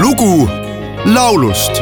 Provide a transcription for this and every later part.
lugu laulust.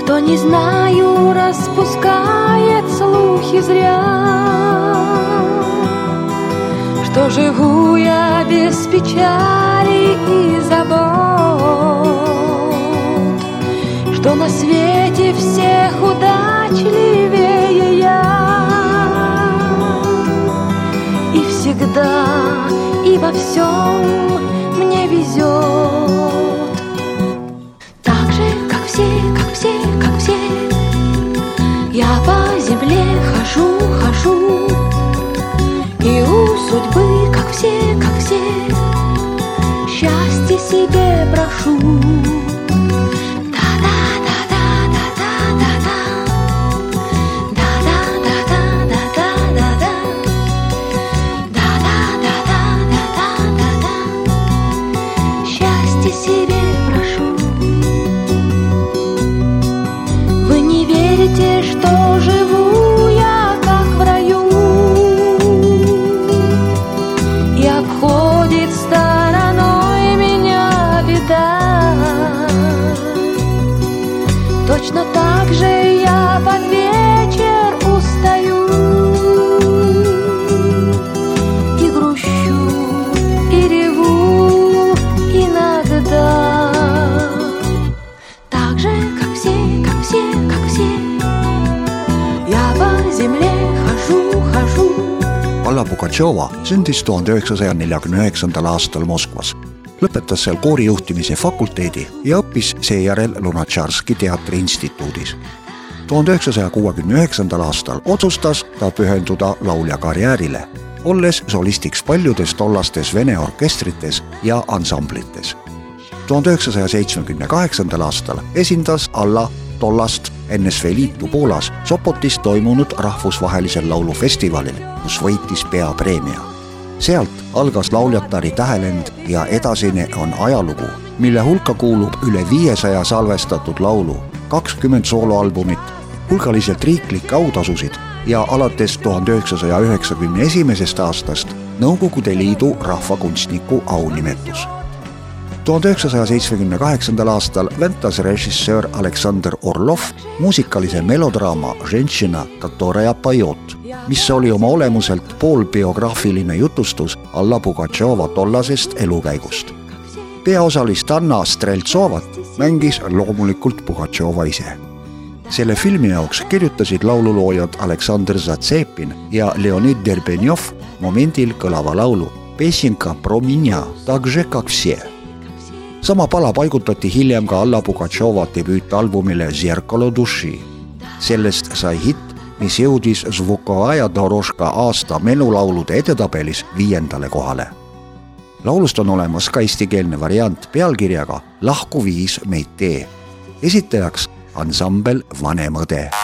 Кто не знаю, распускает слухи зря Что живу я без печали и забот? Что на свете всех удачливее я? И всегда и во всем мне везет душу. Счастье себе. Pugatšova sündis tuhande üheksasaja neljakümne üheksandal aastal Moskvas. lõpetas seal koorijuhtimise fakulteedi ja õppis seejärel Lunatšarski teatriinstituudis. tuhande üheksasaja kuuekümne üheksandal aastal otsustas ta pühenduda laulja karjäärile, olles solistiks paljudes tollastes vene orkestrites ja ansamblites. tuhande üheksasaja seitsmekümne kaheksandal aastal esindas Alla tollast NSV Liitu Poolas Sopotis toimunud rahvusvahelisel laulufestivalil, kus võitis peapreemia. sealt algas lauljatari tähelend ja edasine on ajalugu, mille hulka kuulub üle viiesaja salvestatud laulu, kakskümmend sooloalbumit, hulgaliselt riiklikke autasusid ja alates tuhande üheksasaja üheksakümne esimesest aastast Nõukogude Liidu rahvakunstniku aunimetus tuhande üheksasaja seitsmekümne kaheksandal aastal ventas režissöör Aleksander Orlov muusikalise melodraama Ženšina, Katoreja Pajot, mis oli oma olemuselt poolbiograafiline jutustus Alla Pugatšova tollasest elukäigust. peaosalist Anna Streltsovat mängis loomulikult Pugatšova ise. selle filmi jaoks kirjutasid laululoojad Aleksander Zatsepin ja Leonid Derbenjov momendil kõlava laulu Pesinka pro minja, takže kak vse sama pala paigutati hiljem ka Alla Pugatšova debüütalbumile Zerkalo duši. sellest sai hitt, mis jõudis Zvukovaja Doroška aasta menulaulude edetabelis viiendale kohale. laulust on olemas ka eestikeelne variant pealkirjaga Lahku viis meid tee. esitajaks ansambel Vanem õde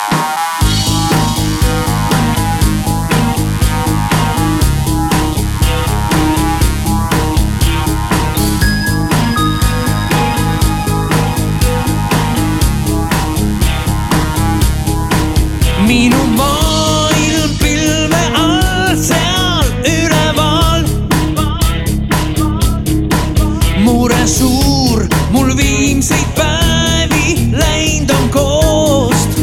minu maailm pilve all seal üleval. mure suur, mul viimseid päevi läinud on koost.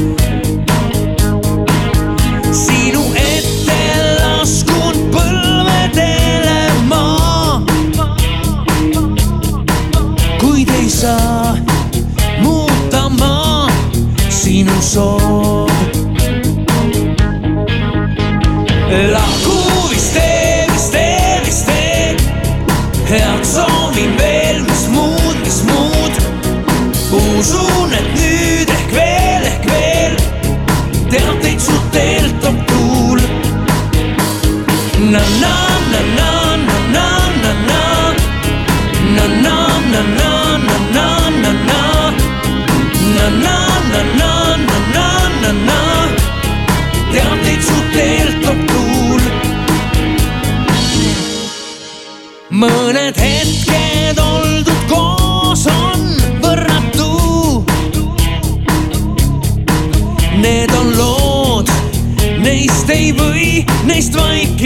sinu ette laskunud põlvedele ma, kuid ei saa muuta ma sinu soov. Bonjour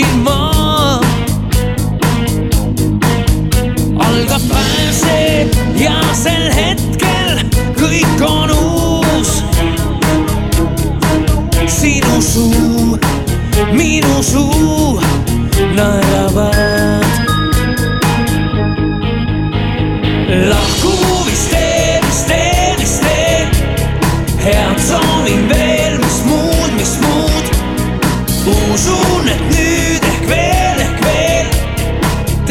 vaikin ma. algab päev see ja sel hetkel kõik on uus. sinu suu, minu suu naeravad. lahku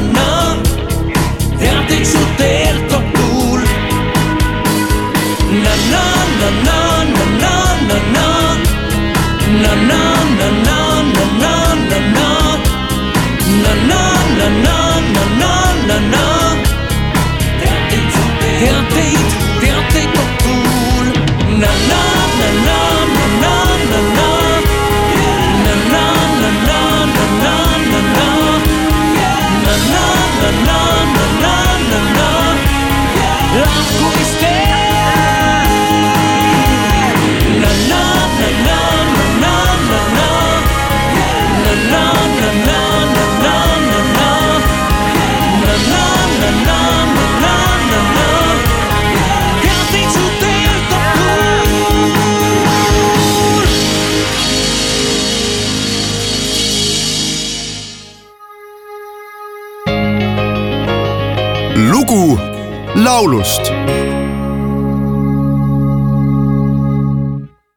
no, no. Laulust